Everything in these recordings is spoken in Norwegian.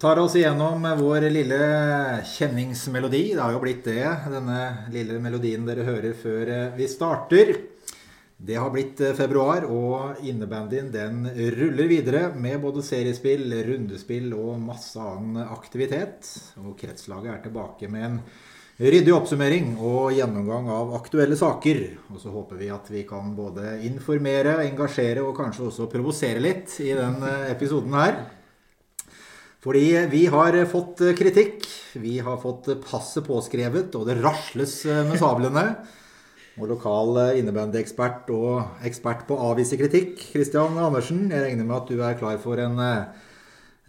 tar oss igjennom vår lille kjenningsmelodi. Det har jo blitt det, denne lille melodien dere hører før vi starter. Det har blitt februar, og innebandyen den ruller videre med både seriespill, rundespill og masse annen aktivitet. Og kretslaget er tilbake med en ryddig oppsummering og gjennomgang av aktuelle saker. Og så håper vi at vi kan både informere, engasjere og kanskje også provosere litt i den episoden her. Fordi vi har fått kritikk. Vi har fått passet påskrevet, og det rasles med sablene. Og lokal innebandyekspert og ekspert på å avvise kritikk, Christian Andersen. Jeg regner med at du er klar for en eh,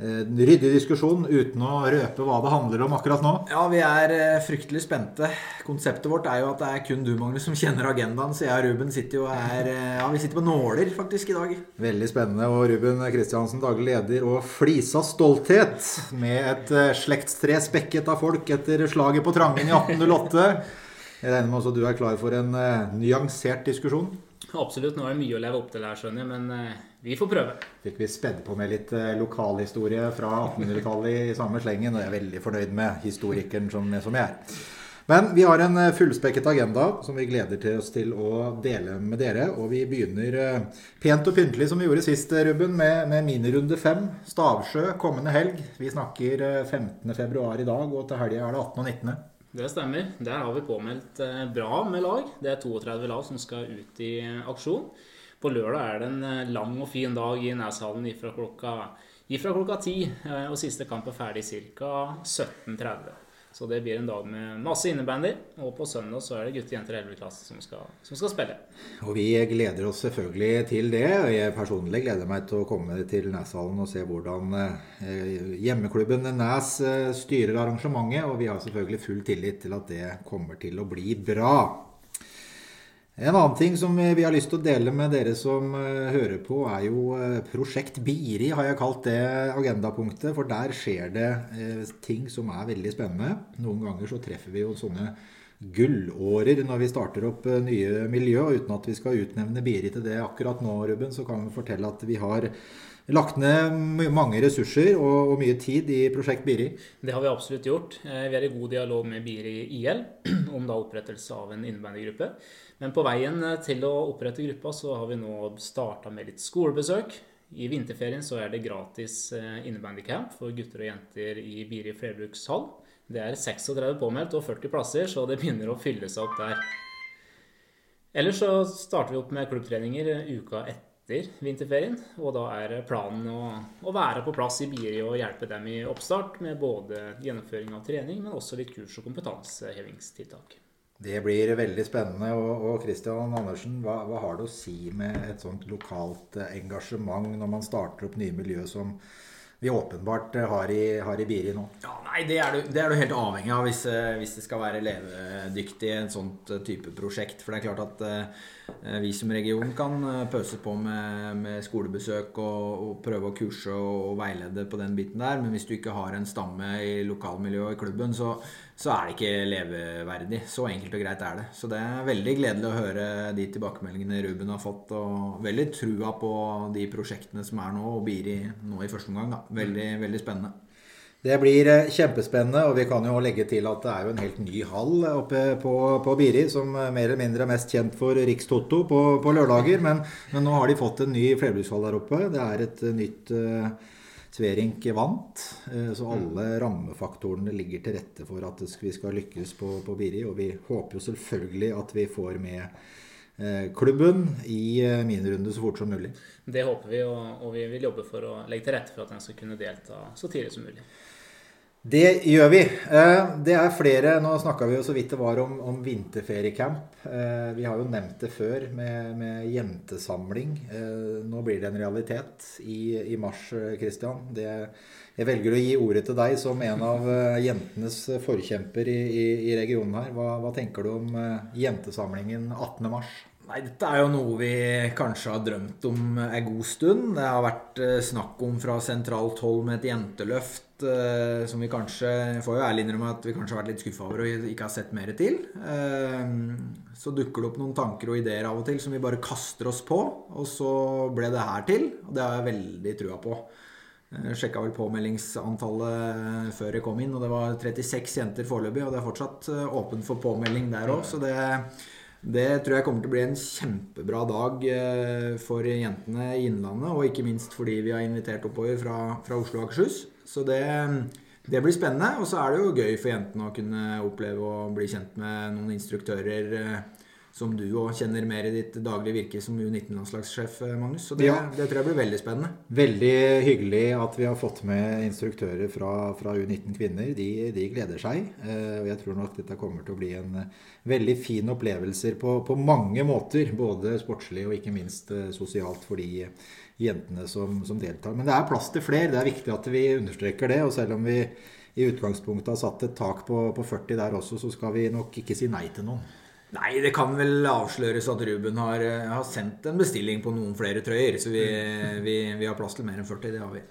ryddig diskusjon uten å røpe hva det handler om akkurat nå? Ja, vi er eh, fryktelig spente. Konseptet vårt er jo at det er kun du, Magnus, som kjenner agendaen. Så jeg og Ruben sitter jo her eh, Ja, vi sitter på nåler faktisk i dag. Veldig spennende. Og Ruben Kristiansen, daglig leder, og flisa stolthet med et slektstre spekket av folk etter slaget på Trangen i 1808. Jeg regner med også at du er klar for en nyansert diskusjon? Absolutt. Nå er det mye å leve opp til her, skjønner jeg. Men vi får prøve. Fikk vi spedd på med litt eh, lokalhistorie fra 1800-tallet i samme slengen. Og jeg er veldig fornøyd med historikeren som, som jeg er. Men vi har en eh, fullspekket agenda som vi gleder oss til å dele med dere. Og vi begynner eh, pent og pyntelig som vi gjorde sist, Ruben, med, med minirunde fem. Stavsjø kommende helg. Vi snakker 15.2 i dag, og til helga er det 18. og 19. Det stemmer. Der har vi påmeldt bra med lag. Det er 32 lag som skal ut i aksjon. På lørdag er det en eh, lang og fin dag i Neshallen ifra klokka, ifra klokka 10. Eh, og siste kamp er ferdig ca. 17.30. Så det blir en dag med masse innebandy. Og på søndag så er det gutter, jenter i 11. klasse som skal, som skal, spille. Og vi gleder oss selvfølgelig til det. og Jeg personlig gleder meg til å komme til Næshallen og se hvordan eh, hjemmeklubben Næs styrer arrangementet. Og vi har selvfølgelig full tillit til at det kommer til å bli bra. En annen ting som vi har lyst til å dele med dere som eh, hører på, er jo eh, Prosjekt Biri, har jeg kalt det agendapunktet. For der skjer det eh, ting som er veldig spennende. Noen ganger så treffer vi jo sånne gullårer når vi starter opp nye miljø. Uten at vi skal utnevne Biri til det akkurat nå, Ruben, så kan vi fortelle at vi har lagt ned mange ressurser og, mye tid i Prosjekt Biri. Det har vi absolutt gjort. Vi er i god dialog med Biri IL om da opprettelse av en innebandygruppe. Men på veien eh, til å opprette gruppa så har vi nå starta med litt skolebesøk. I vinterferien så er det gratis eh, innebandycamp for gutter og jenter i Biri flerbrukshall. Det er 36 påmeldt og 40 plasser, så det begynner å fylle seg opp der. Ellers så starter vi opp med klubbtreninger uka etter vinterferien. Og da er planen å, å være på plass i Biri og hjelpe dem i oppstart med både gjennomføring av trening, men også litt kurs- og kompetansehevingstiltak. Det blir veldig spennende. Og, Kristian Andersen, hva, hva, har det å si med et sånt lokalt engasjement når man starter opp nye miljø som vi åpenbart eh, har i, har i Biri nå? Ja, nei, Det er du, det er du helt avhengig av hvis, eh, hvis, det skal være levedyktig en sånn type prosjekt. For det er klart at eh, vi som region kan pøse på med, med skolebesøk og, og, prøve å kurse og, og, veilede på den biten der. Men hvis du ikke har en stamme i lokalmiljøet i klubben, så, så er det ikke leveverdig. Så enkelt og greit er det. Så det er veldig gledelig å høre de tilbakemeldingene Ruben har fått. Og veldig trua på de prosjektene som er nå, og Biri nå i første omgang. Da. Veldig, veldig spennende. Det blir eh, kjempespennende, og vi kan jo legge til at det er jo en helt ny hall oppe på, på Biri, som mer eller mindre er mest kjent for Rikstoto på, på lørdager. Men, men, nå har de fått en ny flerbrukshall der oppe. Det er et nytt uh, Sverink vant. Eh, så alle rammefaktorene ligger til rette for at vi skal lykkes på, på Biri. Og vi håper jo selvfølgelig at vi får med eh, klubben i eh, minirunde så fort som mulig. Det håper vi, og, vi vil jobbe for å legge til rette for at den skal kunne delta så tidlig som mulig. Det gjør vi. Eh, det er flere Nå snakka vi jo så vidt det var om, om vinterferiecamp. Eh, vi har jo nevnt det før med, med jentesamling. Eh, nå blir det en realitet i, i mars, Christian. Det, jeg velger å gi ordet til deg som en av jentenes forkjemper i, i, i regionen her. Hva, hva, tenker du om jentesamlingen 18. mars? Nei, Dette er jo noe vi kanskje har drømt om en god stund. Det har vært snakk om fra sentralt hold med et jenteløft uh, som vi kanskje får jo ærlig innrømme at vi kanskje har vært litt skuffa over og ikke har sett mer til. Uh, så dukker det opp noen tanker og ideer av og til som vi bare kaster oss på. Og så ble det her til, og det har jeg veldig trua på. Jeg sjekka vel påmeldingsantallet før jeg kom inn, og det var 36 jenter foreløpig. Og det er fortsatt åpent for påmelding der òg, så det, det tror jeg kommer til å bli en kjempebra dag for jentene i Innlandet. Og ikke minst fordi vi har invitert oppover fra, fra Oslo og Akershus. Så det, det blir spennende. Og så er det jo gøy for jentene å kunne oppleve å bli kjent med noen instruktører som du òg kjenner mer i ditt daglige virke som U19-landslagssjef, Magnus. Så det, ja. det, tror jeg blir veldig spennende. Veldig hyggelig at vi har fått med instruktører fra, fra U19 kvinner. De, de, gleder seg. Og jeg tror nok dette kommer til å bli en veldig fin opplevelse på, på mange måter. Både sportslig og ikke minst sosialt for de jentene som, som deltar. Men det er plass til flere. Det er viktig at vi understreker det. Og selv om vi i utgangspunktet har satt et tak på, på 40 der også, så skal vi nok ikke si nei til noen. Nei, det kan vel avsløres at Ruben har, eh, har sendt en bestilling på noen flere trøyer. Så vi, vi, vi har plass til mer enn 40. Det har vi.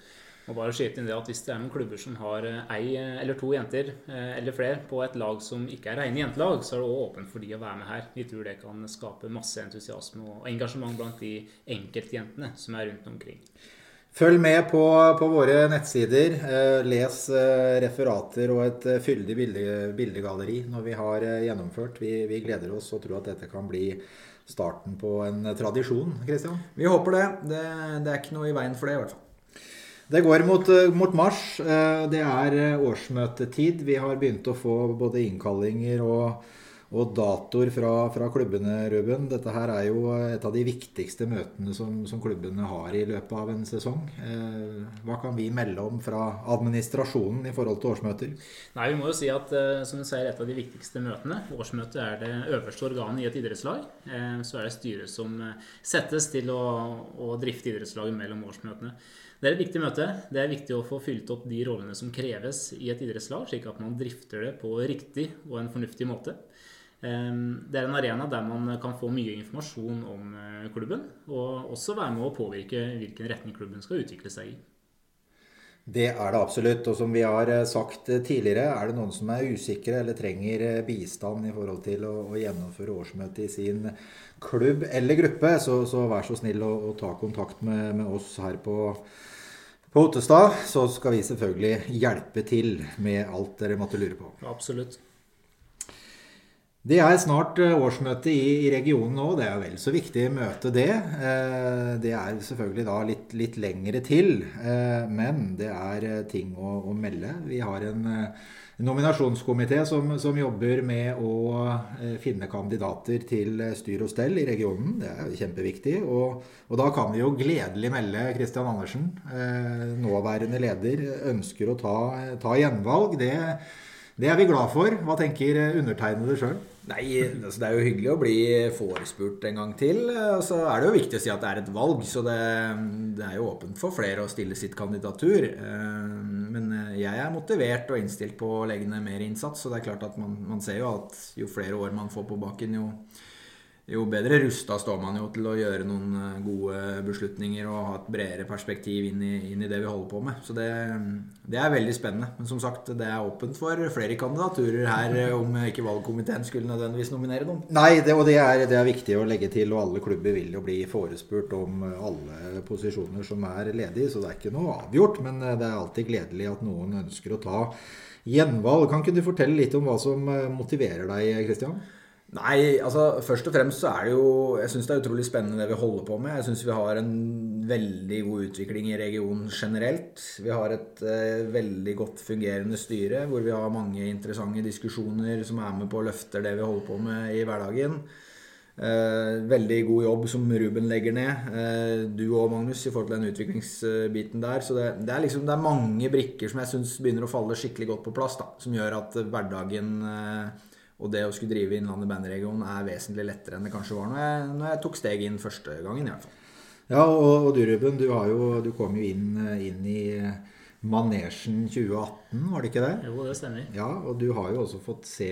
Og bare skyte inn det at Hvis det er noen klubber som har eh, ei eller to jenter eller flere på et lag som ikke er rene jentelag, så er det òg åpent for de å være med her. Vi tror det kan skape masse entusiasme og engasjement blant de enkeltjentene som er rundt omkring. Følg med på, på våre nettsider. Eh, les eh, referater og et eh, fyldig bilde, bildegalleri når vi har gjennomført. Vi, vi, gleder oss og tror at dette kan bli starten på en tradisjon. Kristian? Vi håper det. det. det. er ikke noe i veien for det, i hvert fall. Det går mot, mot mars. Det er årsmøtetid. Vi har begynt å få både innkallinger og og datoer fra, fra, klubbene, Ruben. Dette her er jo et av de viktigste møtene som, som klubbene har i løpet av en sesong. Eh, hva kan vi melde om fra administrasjonen i forhold til årsmøter? Nei, Vi må jo si at eh, som du sier, et av de viktigste møtene. Årsmøtet er det øverste organet i et idrettslag. Eh, så er det styret som eh, settes til å, å drifte idrettslaget mellom årsmøtene. Det er et viktig møte. Det er viktig å få fylt opp de rollene som kreves i et idrettslag, slik at man drifter det på riktig og en fornuftig måte. Det er en arena der man kan få mye informasjon om eh, klubben, og også være med å påvirke hvilken retning klubben skal utvikle seg i. Det er det absolutt. Og som vi har eh, sagt eh, tidligere, er det noen som er usikre eller trenger bistand i forhold til å, å gjennomføre årsmøtet i sin klubb eller gruppe, så, så vær så snill å, å ta kontakt med, med, oss her på, på Ottestad. Så skal vi selvfølgelig hjelpe til med alt dere måtte lure på. Absolutt. Det er snart eh, årsmøte i, regionen nå. Det er vel så viktig møte, det. Eh, det er selvfølgelig da litt, litt lengre til. Eh, men det er ting å, å melde. Vi har en nominasjonskomité som, som, jobber med å finne kandidater til styr og stell i regionen. Det er kjempeviktig. Og, og da kan vi jo gledelig melde Kristian Andersen, nåværende leder, ønsker å ta, ta gjenvalg. Det, det er vi glad for. Hva tenker undertegnede sjøl? Nei, altså det er jo hyggelig å bli forespurt en gang til. Og så er det jo viktig å si at det er et valg, så det, det er jo åpent for flere å stille sitt kandidatur. Eh, men jeg er motivert og innstilt på å legge ned mer innsats. Så det er klart at man, man ser jo at jo flere år man får på bakken, jo, jo bedre rusta står man jo til å gjøre noen eh, gode beslutninger og ha et bredere perspektiv inn i, inn i det vi holder på med. Så det, det, er veldig spennende. Men som sagt, det er åpent for flere kandidaturer her, eh, om ikke valgkomiteen skulle nødvendigvis nominere noen. Nei, det, og det er, det er, viktig å legge til, og alle klubber vil jo bli forespurt om alle posisjoner som er ledige, så det er ikke noe avgjort. Men eh, det er alltid gledelig at noen ønsker å ta gjenvalg. Kan ikke du fortelle litt om hva som motiverer deg, Kristian? Nei, altså først og fremst så er det jo Jeg syns det er utrolig spennende det vi holder på med. Jeg syns vi har en veldig god utvikling i regionen generelt. Vi har et eh, veldig godt fungerende styre hvor vi har mange interessante diskusjoner som er med på å løfte det vi holder på med i hverdagen. Eh, veldig god jobb som Ruben legger ned. Eh, du òg, Magnus, i forhold til den utviklingsbiten der. Så det, det, er liksom, det er mange brikker som jeg syns begynner å falle skikkelig godt på plass. da, Som gjør at hverdagen eh, og det å skulle drive Innlandet bandregion er vesentlig lettere enn det kanskje var når jeg, når jeg tok steg inn første gangen. i hvert fall. Ja, og, og du Ruben, du, jo, du, kom jo inn, inn i Manesjen 2018, var det ikke det? Jo, det stemmer. Ja, Og du har jo også fått se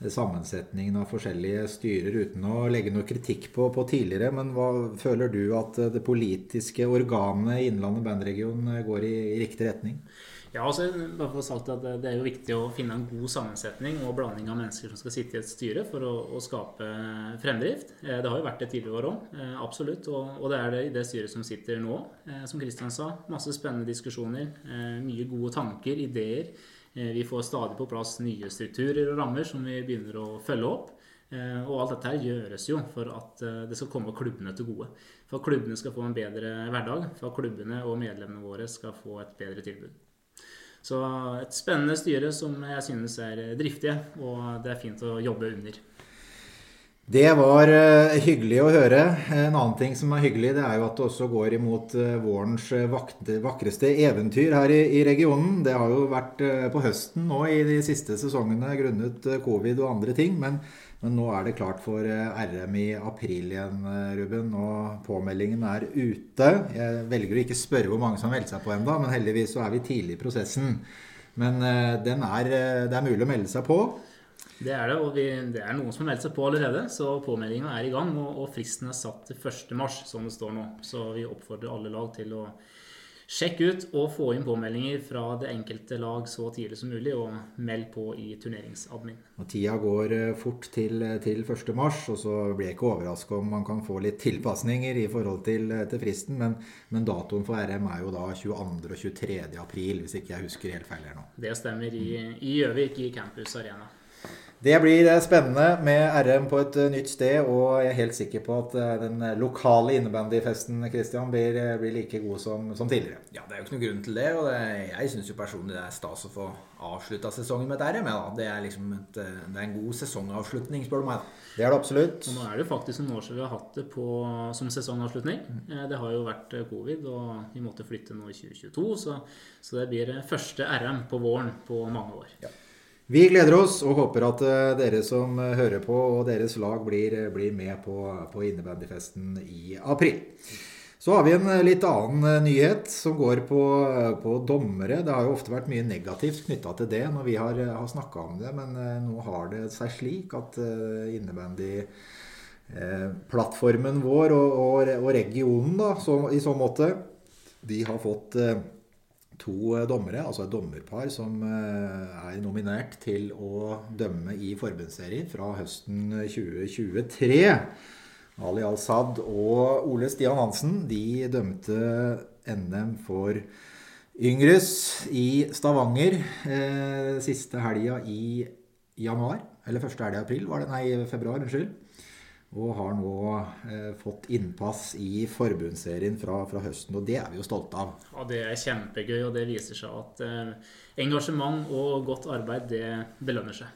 sammensetningen av forskjellige styrer uten å legge noe kritikk på, på tidligere. Men hva føler du at det politiske organet Innlandet bandregion går i, i riktig retning? Ja, altså, bare for å sagt at Det er jo viktig å finne en god sammensetning og blanding av mennesker som skal sitte i et styre for å, å skape fremdrift. Eh, det har jo vært det tidligere år òg, eh, absolutt. Og, og, det er det i det styret som sitter nå. Eh, som Kristian sa, masse spennende diskusjoner. Mye gode tanker, ideer. Vi får stadig på plass nye strukturer og rammer som vi begynner å følge opp. Og alt dette her gjøres jo for at det skal komme klubbene til gode. For at klubbene skal få en bedre hverdag. For at klubbene og medlemmene våre skal få et bedre tilbud. Så et spennende styre som jeg synes er driftige, og det er fint å jobbe under. Det var uh, hyggelig å høre. En annen ting som er hyggelig, det er jo at det også går imot uh, vårens uh, vakreste eventyr her i, regionen. Det har jo vært på høsten nå i de siste sesongene grunnet covid og andre ting. Men men nå er det klart for eh, RM i april igjen, eh, Ruben. Og påmeldingen er ute. Jeg velger å ikke spørre hvor mange som har meldt seg på ennå, men heldigvis så er vi tidlig i prosessen. Men eh, er, det er mulig å melde seg på. Det er det, og vi, det er noen som har meldt seg på allerede. Så påmeldinga er i gang, og, og fristen er satt til 1.3, som det står nå. Så vi oppfordrer alle lag til å Sjekk ut og få inn påmeldinger fra det enkelte lag så tidlig som mulig, og meld på i turneringsadmin. Og Tida går eh, fort til, eh, til 1.3, og så blir jeg ikke overraska om man kan få litt tilpasninger i forhold til, eh, til fristen, men, men, datoen for RM er jo da 22. og 23. april, hvis ikke jeg husker helt feil her nå. Det stemmer i Gjøvik, i, i Campus Arena. Det blir eh, spennende med RM på et eh, nytt sted, og jeg er helt sikker på at eh, den lokale innebandyfesten Christian, blir, blir, like god som, som, tidligere. Ja, Det er jo ikke noen grunn til det. og det, Jeg syns jo personlig det er stas å få avslutta sesongen med et RM. Ja, det, er liksom et, det er en god sesongavslutning, spør du meg. Da. Det er det absolutt. Og nå er det jo faktisk noen år siden vi har hatt det på, som sesongavslutning. Mm. Det har jo vært covid, og vi måtte flytte nå i 2022, så, så det blir første RM på våren på mange år. Ja. Vi gleder oss og håper at eh, dere som eh, hører på og deres lag blir, eh, blir med på, på innebandyfesten i april. Så har vi en litt annen nyhet som går på, på, dommere. Det har jo ofte vært mye negativt knytta til det når vi har, har snakka om det, men nå har det seg slik at innebandyplattformen vår og, og, og, regionen da, så, i så måte, de har fått to eh, dommere, altså et dommerpar, som eh, er nominert til å dømme i forbundsserien fra høsten 2023. Ali Al-Sad og Ole Stian Hansen de dømte NM for Yngres i Stavanger eh, siste helga i januar. Eller første helga i april, var det? Nei, februar. Unnskyld. Og har nå eh, fått innpass i forbundsserien fra, fra, høsten. Og det er vi jo stolte av. Ja, Det er kjempegøy, og det viser seg at eh, engasjement og godt arbeid, det belønner seg.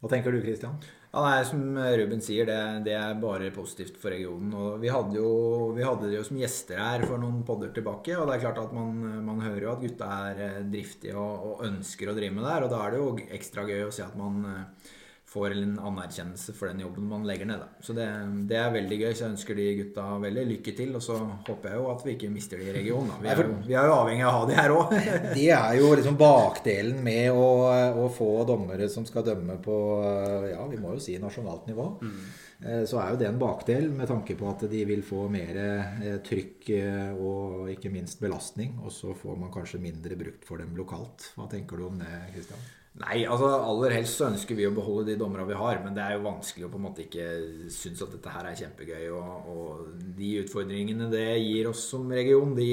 Hva tenker du, Kristian? Ja, nei, Som Ruben sier, det, det, er bare positivt for regionen. og Vi hadde jo, vi hadde det jo som gjester her for noen podder tilbake. og det er klart at Man, man hører jo at gutta er eh, driftige og, og, ønsker å drive med det her. og Da er det jo ekstra gøy å se at man eh, får en anerkjennelse for den jobben man legger ned. Så det, det, er veldig gøy. Så jeg ønsker de gutta veldig lykke til. Og så håper jeg jo at vi ikke mister de i regionen. Vi er, jo, vi er jo avhengig av å ha de her òg. det er jo liksom bakdelen med å, å, få dommere som skal dømme på ja, vi må jo si nasjonalt nivå. Mm. Eh, så er jo det en bakdel med tanke på at de vil få mer eh, trykk eh, og ikke minst belastning. Og så får man kanskje mindre brukt for dem lokalt. Hva tenker du om det, Kristian? Nei, altså aller helst så ønsker vi å beholde de dommerne vi har. Men det er jo vanskelig å på en måte ikke synes at dette her er kjempegøy. Og, og, de utfordringene det gir oss som region, de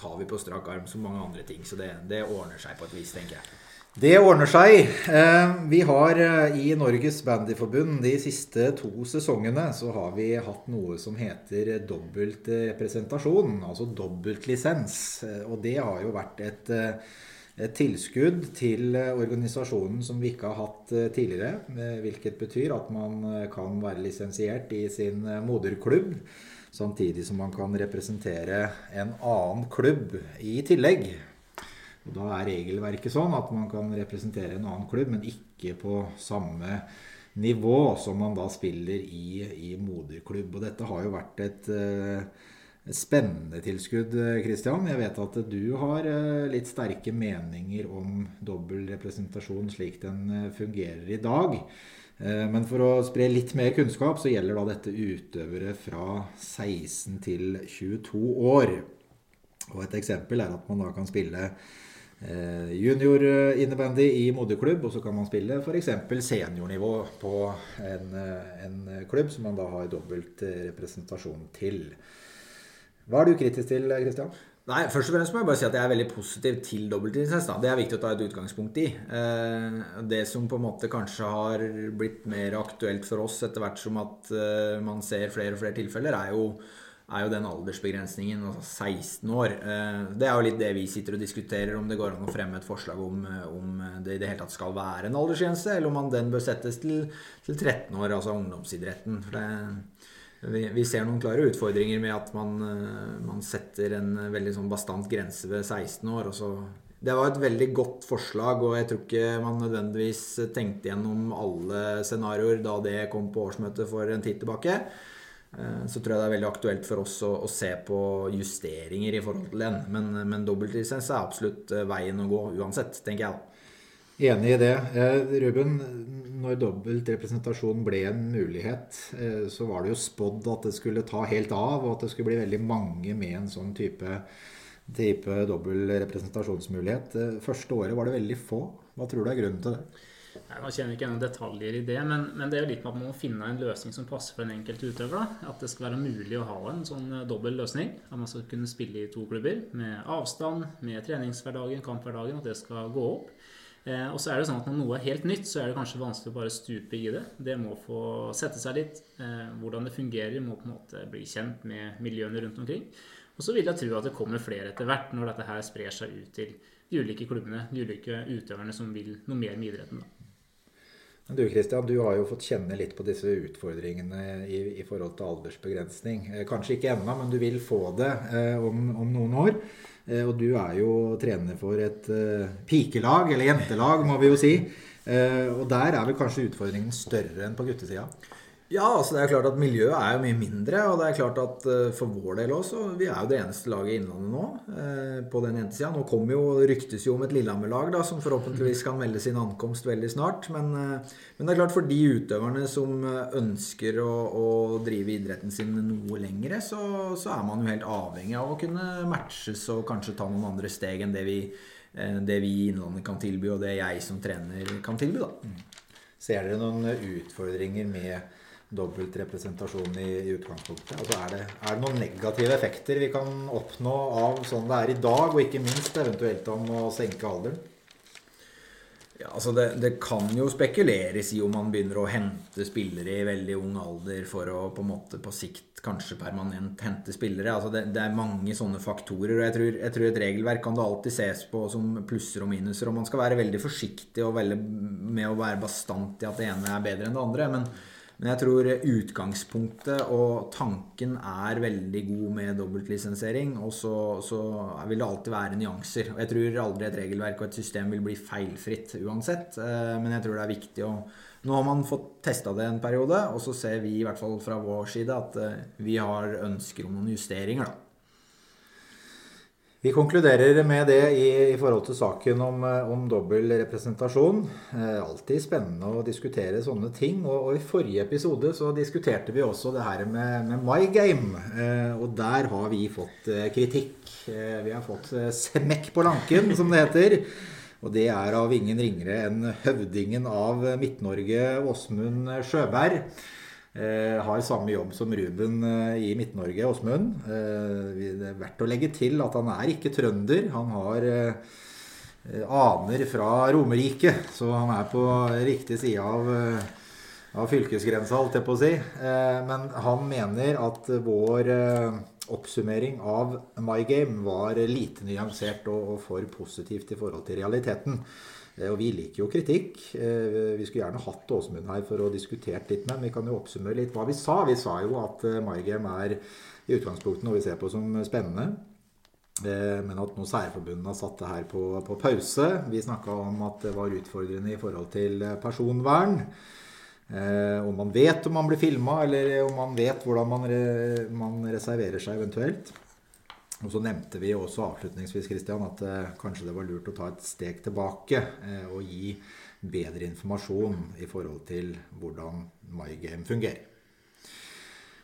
tar vi på strak arm som mange andre ting. Så det, det ordner seg på et vis, tenker jeg. Det ordner seg. Eh, vi har eh, i Norges Bandyforbund de siste to sesongene så har vi hatt noe som heter dobbelt representasjon, altså dobbeltlisens. Eh, og det har jo vært et et tilskudd til eh, organisasjonen som vi ikke har hatt eh, tidligere. Eh, hvilket betyr at man kan være lisensiert i sin moderklubb. Samtidig som man kan representere en annen klubb i tillegg. Og da er regelverket sånn at man kan representere en annen klubb, men ikke på samme nivå som man da spiller i, i moderklubb. Og dette har jo vært et spennende tilskudd, Kristian. Jeg vet at du har eh, litt sterke meninger om dobbel representasjon slik den eh, fungerer i dag. Eh, men for å spre litt mer kunnskap, så gjelder da dette utøvere fra 16 til 22 år. Og et eksempel er at man da kan spille eh, junior-innebandy i moderklubb, og så kan man spille f.eks. seniornivå på en, eh, en, klubb som man da har dobbelt representasjon til. Hva er du kritisk til, Kristian? Nei, Først og fremst må jeg bare si at jeg er veldig positiv til dobbeltlisens. Det er viktig å ta et utgangspunkt i. Eh, det som på en måte kanskje har blitt mer aktuelt for oss etter hvert som at eh, man ser flere og flere tilfeller, er jo, er jo den aldersbegrensningen, altså 16 år. Eh, det er jo litt det vi sitter og diskuterer, om det går an å fremme et forslag om, om det i det hele tatt skal være en aldersgrense, eller om den bør settes til, til 13 år, altså ungdomsidretten. For det vi, vi, ser noen klare utfordringer med at man, eh, man setter en veldig sånn bastant grense ved 16 år. det var et veldig godt forslag, og jeg tror ikke man nødvendigvis tenkte gjennom alle scenarioer da det kom på årsmøtet for en tid tilbake. Eh, så tror jeg det er veldig aktuelt for oss å, å se på justeringer i forhold til den. Men, men dobbeltlisens er absolutt eh, veien å gå uansett, tenker jeg da. Enig i det. Ruben, når dobbelt representasjon ble en mulighet, eh, så var det jo spådd at det skulle ta helt av, og at det skulle bli veldig mange med en sånn type, type dobbel representasjonsmulighet. Eh, første året var det veldig få. Hva tror du er grunnen til det? Nei, nå kjenner jeg ikke noen detaljer i det, men, men, det er jo litt med at man må finne en løsning som passer for den enkelte utøver. Da. At det skal være mulig å ha en sånn eh, dobbel løsning. At man skal kunne spille i to klubber med avstand, med treningshverdagen, kamphverdagen. At det skal gå opp. Eh, og så er det sånn at Når noe er helt nytt, så er det kanskje vanskelig å bare stupe i det. Det må få sette seg litt. Eh, hvordan det fungerer, må på en måte bli kjent med miljøene rundt omkring. Og så vil jeg tro at det kommer flere etter hvert, når dette her sprer seg ut til de ulike klubbene, de ulike utøverne som vil noe mer med idretten. da. Du Christian, du har jo fått kjenne litt på disse utfordringene i, i forhold til aldersbegrensning. Eh, kanskje ikke ennå, men du vil få det eh, om, om, noen år. Eh, og du er jo trener for et uh, pikelag, eller jentelag, må vi jo si. Uh, og der er vel kanskje utfordringen større enn på guttesida? Ja, altså det er klart at miljøet er jo mye mindre. Og det er klart at uh, for vår del også Vi er jo det eneste laget i Innlandet nå på den jentesida. Nå kommer jo, ryktes jo om et Lillehammer-lag som forhåpentligvis kan melde sin ankomst veldig snart. Men, men, det er klart for de utøverne som ønsker å, å drive idretten sin noe lengre, så, så, er man jo helt avhengig av å kunne matches og kanskje ta noen andre steg enn det vi, det vi i Innlandet kan tilby, og det jeg som trener kan tilby. da. Mm. Ser dere noen utfordringer med dobbelt representasjon i, i utgangspunktet? Altså er, det, er, det, noen negative effekter vi kan oppnå av sånn det er i dag, og ikke minst eventuelt om å senke alderen? Ja, altså det, det, kan jo spekuleres i om man begynner å hente spillere i veldig ung alder for å på en måte på sikt kanskje permanent hente spillere. Altså det, det er mange sånne faktorer. og jeg tror, jeg tror, et regelverk kan det alltid ses på som plusser og minuser. Og man skal være veldig forsiktig og veldig, med å være bastant i at det ene er bedre enn det andre. men men jeg tror utgangspunktet og tanken er veldig god med dobbeltlisensiering. Og så, så, vil det alltid være nyanser. Og jeg tror aldri et regelverk og et system vil bli feilfritt uansett. Eh, men jeg tror det er viktig å Nå har man fått testa det en periode, og så ser vi i hvert fall fra vår side at eh, vi har ønsker om noen justeringer. da. Vi konkluderer med det i, i forhold til saken om, eh, om dobbel representasjon. Eh, alltid spennende å diskutere sånne ting. Og, og, i forrige episode så diskuterte vi også det her med, med My Game. Eh, og der har vi fått eh, kritikk. Eh, vi har fått eh, smekk på lanken, som det heter. Og det er av ingen ringere enn høvdingen av Midt-Norge, Åsmund Sjøberg. Eh, har samme jobb som Ruben eh, i Midt-Norge, Åsmund. Eh, det er verdt å legge til at han er ikke trønder. Han har aner fra Romerike, så han er på riktig side av, av fylkesgrensa, holdt jeg på å si. Men han mener at vår oppsummering av My Game var lite nyansert og for positivt i forhold til realiteten. Eh, og vi liker jo kritikk. Eh, vi skulle gjerne hatt Åsmund her for å diskutere litt med, men vi kan jo oppsummere litt hva vi sa. Vi sa jo at eh, MyGame er i utgangspunktet noe vi ser på som spennende. Men at nå særforbundene har satt det her på, på pause. Vi snakka om at det var utfordrende i forhold til personvern. Om man vet om man blir filma, eller om man vet hvordan man, man reserverer seg eventuelt. Og så nevnte vi også avslutningsvis Christian, at eh, kanskje det var lurt å ta et steg tilbake eh, og gi bedre informasjon i forhold til hvordan MyGame fungerer.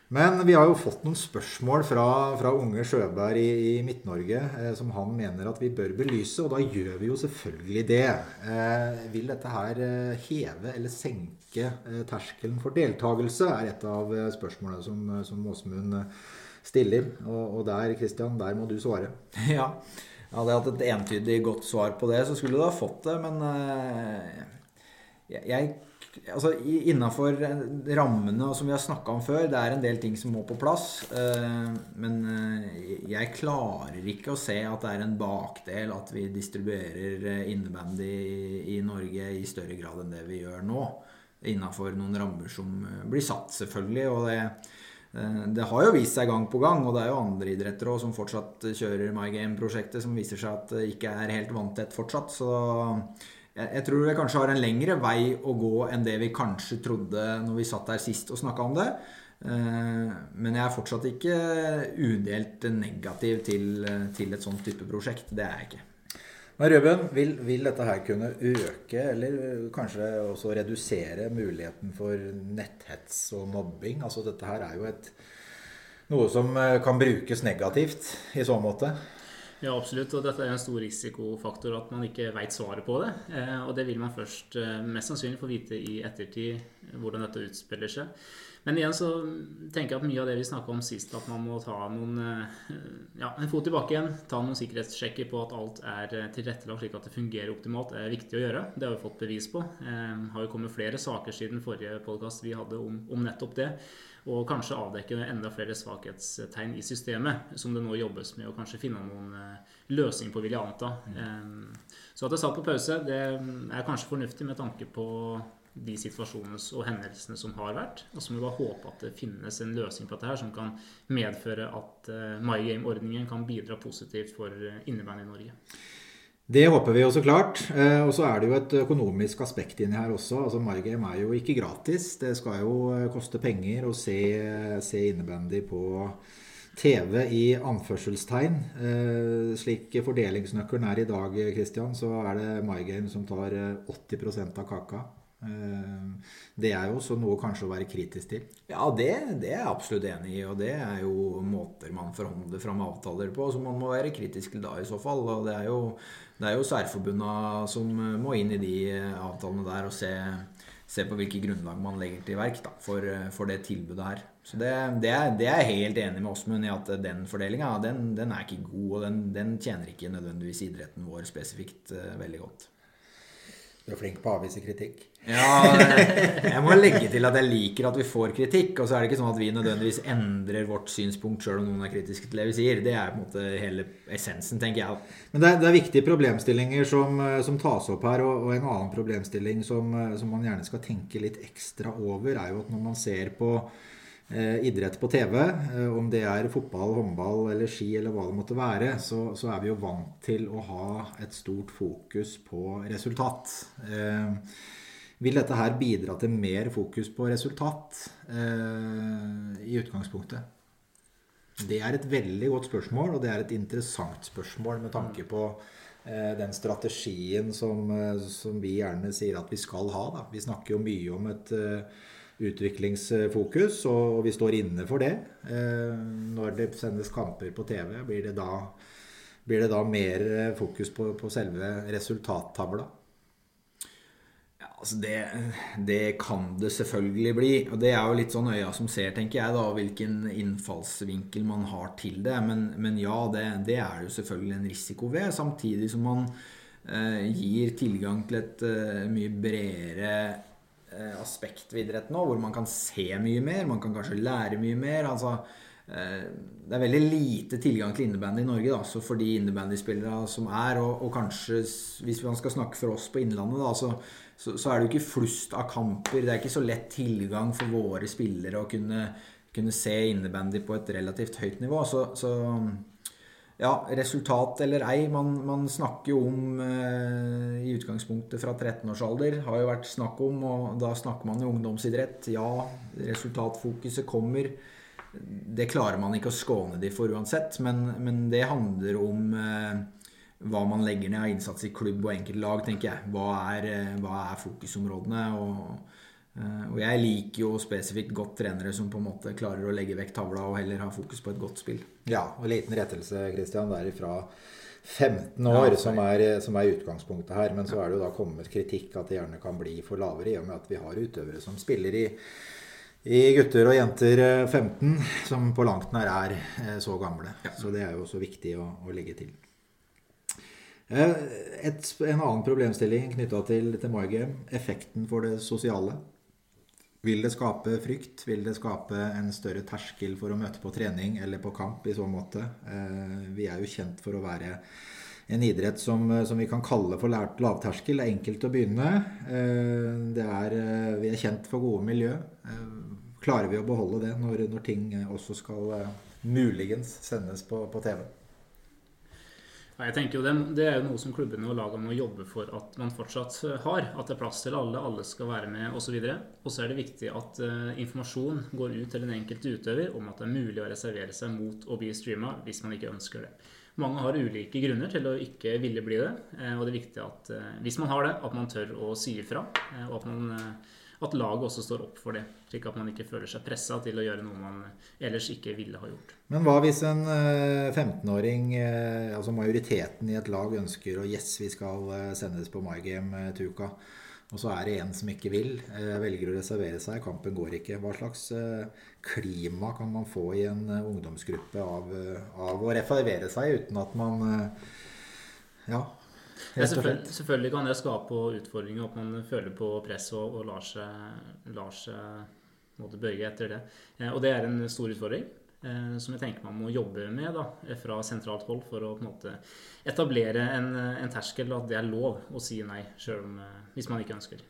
Men vi har jo fått noen spørsmål fra, fra unge Sjøberg i, i Midt-Norge eh, som han mener at vi bør belyse, og da gjør vi jo selvfølgelig det. Eh, vil dette her eh, heve eller senke eh, terskelen for deltakelse, er et av eh, spørsmålene som, som Åsmund stiller. Og, og, der, Kristian, der må du svare. Ja. Hadde jeg hatt et entydig godt svar på det, så skulle du ha fått det, men jeg, jeg altså, Innafor rammene som vi har snakka om før, det er en del ting som må på plass. Eh, men eh, jeg klarer ikke å se at det er en bakdel at vi distribuerer eh, innebandy i Norge i større grad enn det vi gjør nå. Innafor noen rammer som blir satt, selvfølgelig. og det det har jo vist seg gang på gang, og det er jo andre idretter også, som fortsatt kjører My Game-prosjektet, som viser seg at det ikke er helt vanntett fortsatt. Så jeg, tror vi kanskje har en lengre vei å gå enn det vi kanskje trodde når vi satt der sist og snakka om det. Eh, men jeg er fortsatt ikke udelt negativ til, til, et sånt type prosjekt. Det er jeg ikke. Men Røben, vil, vil, dette her kunne øke, eller kanskje også redusere muligheten for netthets og mobbing? Altså dette her er jo et, noe som eh, kan brukes negativt i så måte. Ja, absolutt. Og dette er en stor risikofaktor at man ikke veit svaret på det. Eh, og det vil man først eh, mest sannsynlig få vite i ettertid hvordan dette utspiller seg. Men igjen så tenker jeg at mye av det vi snakka om sist, at man må ta noen eh, ja, en fot tilbake igjen, ta noen sikkerhetssjekker på at alt er tilrettelagt slik at det fungerer optimalt, er viktig å gjøre. Det har vi fått bevis på. Det har jo kommet flere saker siden forrige podkast vi hadde om, om nettopp det og kanskje avdekke enda flere svakhetstegn i systemet, som det nå jobbes med å kanskje finne noen eh, løsning på, vil jeg anta. Mm. Så at det satt på pause, det er kanskje fornuftig med tanke på de situasjonene og hendelsene som har vært. Og så må vi bare håpe at det finnes en løsning på dette her som kan medføre at eh, MyGame-ordningen kan bidra positivt for innebandy i Norge. Det håper vi jo så klart. Eh, og så er det jo et økonomisk aspekt inni her også. Altså MyGame er jo ikke gratis. Det skal jo eh, koste penger å se, se innebandy på TV i anførselstegn. Eh, slik fordelingsnøkkelen er i dag, Christian, så er det MyGame som tar 80% av kaka. Det er jo også noe kanskje å være kritisk til. Ja, det, det, er jeg absolutt enig i. Og det er jo måter man forhandler fram avtaler på som man må være kritisk til da i så fall. Og det er jo det jo særforbundene som eh, må inn i de eh, avtalene der og se, se på hvilke grunnlag man legger til verk da, for, eh, for, det tilbudet her. Så det, det er, jeg helt enig med Åsmund i at den fordelinga den, den, er ikke god. Og den, den, tjener ikke nødvendigvis idretten vår spesifikt veldig godt. Du er flink på å avvise kritikk. Ja, jeg må legge til at jeg liker at vi får kritikk. Og så er det ikke sånn at vi nødvendigvis endrer vårt synspunkt sjøl om noen er kritiske til det vi sier. Det er på en måte hele essensen, tenker jeg. Men det er, det er viktige problemstillinger som, som, tas opp her. Og, og en annen problemstilling som, som man gjerne skal tenke litt ekstra over, er jo at når man ser på Eh, idrett på TV, eh, om det er fotball, håndball eller ski eller hva det måtte være, så, så, er vi jo vant til å ha et stort fokus på resultat. Eh, vil dette her bidra til mer fokus på resultat eh, i utgangspunktet? Det er et veldig godt spørsmål, og det er et interessant spørsmål med tanke på eh, den strategien som, som, vi gjerne sier at vi skal ha. Da. Vi snakker jo mye om et eh, utviklingsfokus, og vi står inne for det. Eh, når det sendes kamper på TV, blir det da, blir det da mer fokus på, på selve resultattavla? Ja, altså det, det, kan det selvfølgelig bli. Og det er jo litt sånn øya som ser, tenker jeg, da, hvilken innfallsvinkel man har til det. Men, men ja, det, det, er jo selvfølgelig en risiko ved. Samtidig som man eh, gir tilgang til et eh, mye bredere Eh, aspekt ved idretten nå, hvor man kan se mye mer, man kan kanskje lære mye mer. altså eh, det er veldig lite tilgang til innebandy i Norge da, så for de innebandyspillere som er, og, og, kanskje hvis man skal snakke for oss på Innlandet, da, så, så, så, er det jo ikke flust av kamper. Det er ikke så lett tilgang for våre spillere å kunne, kunne se innebandy på et relativt høyt nivå. Så, så ja, resultat eller ei. Man, man snakker jo om eh, i utgangspunktet fra 13-årsalder, har jo vært snakk om, og da snakker man jo ungdomsidrett. Ja, resultatfokuset kommer. Det klarer man ikke å skåne de for uansett, men, men det handler om eh, hva man legger ned av innsats i klubb og enkeltlag, tenker jeg. Hva er, eh, hva er fokusområdene? og og jeg liker jo spesifikt godt trenere som på en måte klarer å legge vekk tavla og heller ha fokus på et godt spill. Ja, og liten rettelse, Christian. Det er fra 15 år ja, som, er, som, er, utgangspunktet her. Men så er det jo da kommet kritikk at det gjerne kan bli for lavere, i og med at vi har utøvere som spiller i, i gutter og jenter 15, som på langt nær er eh, så gamle. Ja. Så det er jo også viktig å, å legge til. Eh, et, en annen problemstilling knytta til, til MyGame, effekten for det sosiale. Vil det skape frykt? Vil det skape en større terskel for å møte på trening eller på kamp i så måte? Eh, vi er jo kjent for å være en idrett som, som vi kan kalle for lært lavterskel. Det er enkelt å begynne. Eh, er, eh, vi er kjent for gode miljø. Klarer vi å beholde det når, når ting også skal muligens sendes på, på TV? Jeg tenker jo det, det, er jo noe som klubbene og lagene må jobbe for at man fortsatt eh, har. At det er plass til alle, alle skal være med osv. Og så er det viktig at uh, informasjon går ut til den enkelte utøver om at det er mulig å reservere seg mot å bli streama hvis man ikke ønsker det. Mange har ulike grunner til å ikke ville bli det. Uh, og det er viktig at uh, hvis man har det, at man tør å si ifra. og at man at laget også står opp for det, slik at man ikke føler seg pressa til å gjøre noe man ellers ikke ville ha gjort. Men hva hvis en 15-åring, eh, eh, altså majoriteten i et lag, ønsker å Yes, vi skal eh, sendes på MyGame til uka. Og så er det en som ikke vil, velger å reservere seg, kampen går ikke. Hva slags klima kan man få i en ungdomsgruppe av, av å reservere seg uten at man ja, ja, selvfølgelig, selvfølgelig, kan det skape utfordringer, at man føler på press og, og lar seg, lar seg måtte bøye etter det. Eh, og det er en stor utfordring eh, som jeg tenker man må jobbe med da, fra sentralt hold for å på en måte etablere en, en terskel, at det er lov å si nei selv om, eh, hvis man ikke ønsker.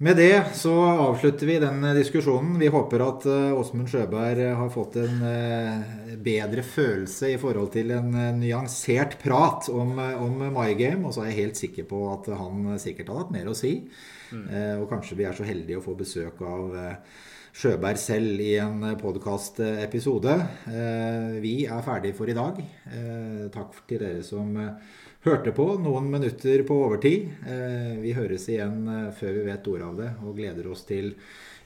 Med det så avslutter vi den diskusjonen. Vi håper at eh, Åsmund Sjøberg har fått en eh, bedre følelse i forhold til en eh, nyansert prat om, om My Game. Og så er jeg helt sikker på at han sikkert har hatt mer å si. Mm. Og kanskje vi er så heldige å få besøk av Sjøberg selv i en podkastepisode. Vi er ferdige for i dag. Takk til dere som hørte på. Noen minutter på overtid. Eh, vi høres igjen eh, før vi vet ordet av det, og gleder oss til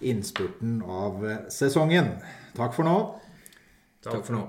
innspurten av eh, sesongen. Takk for nå. Takk for nå.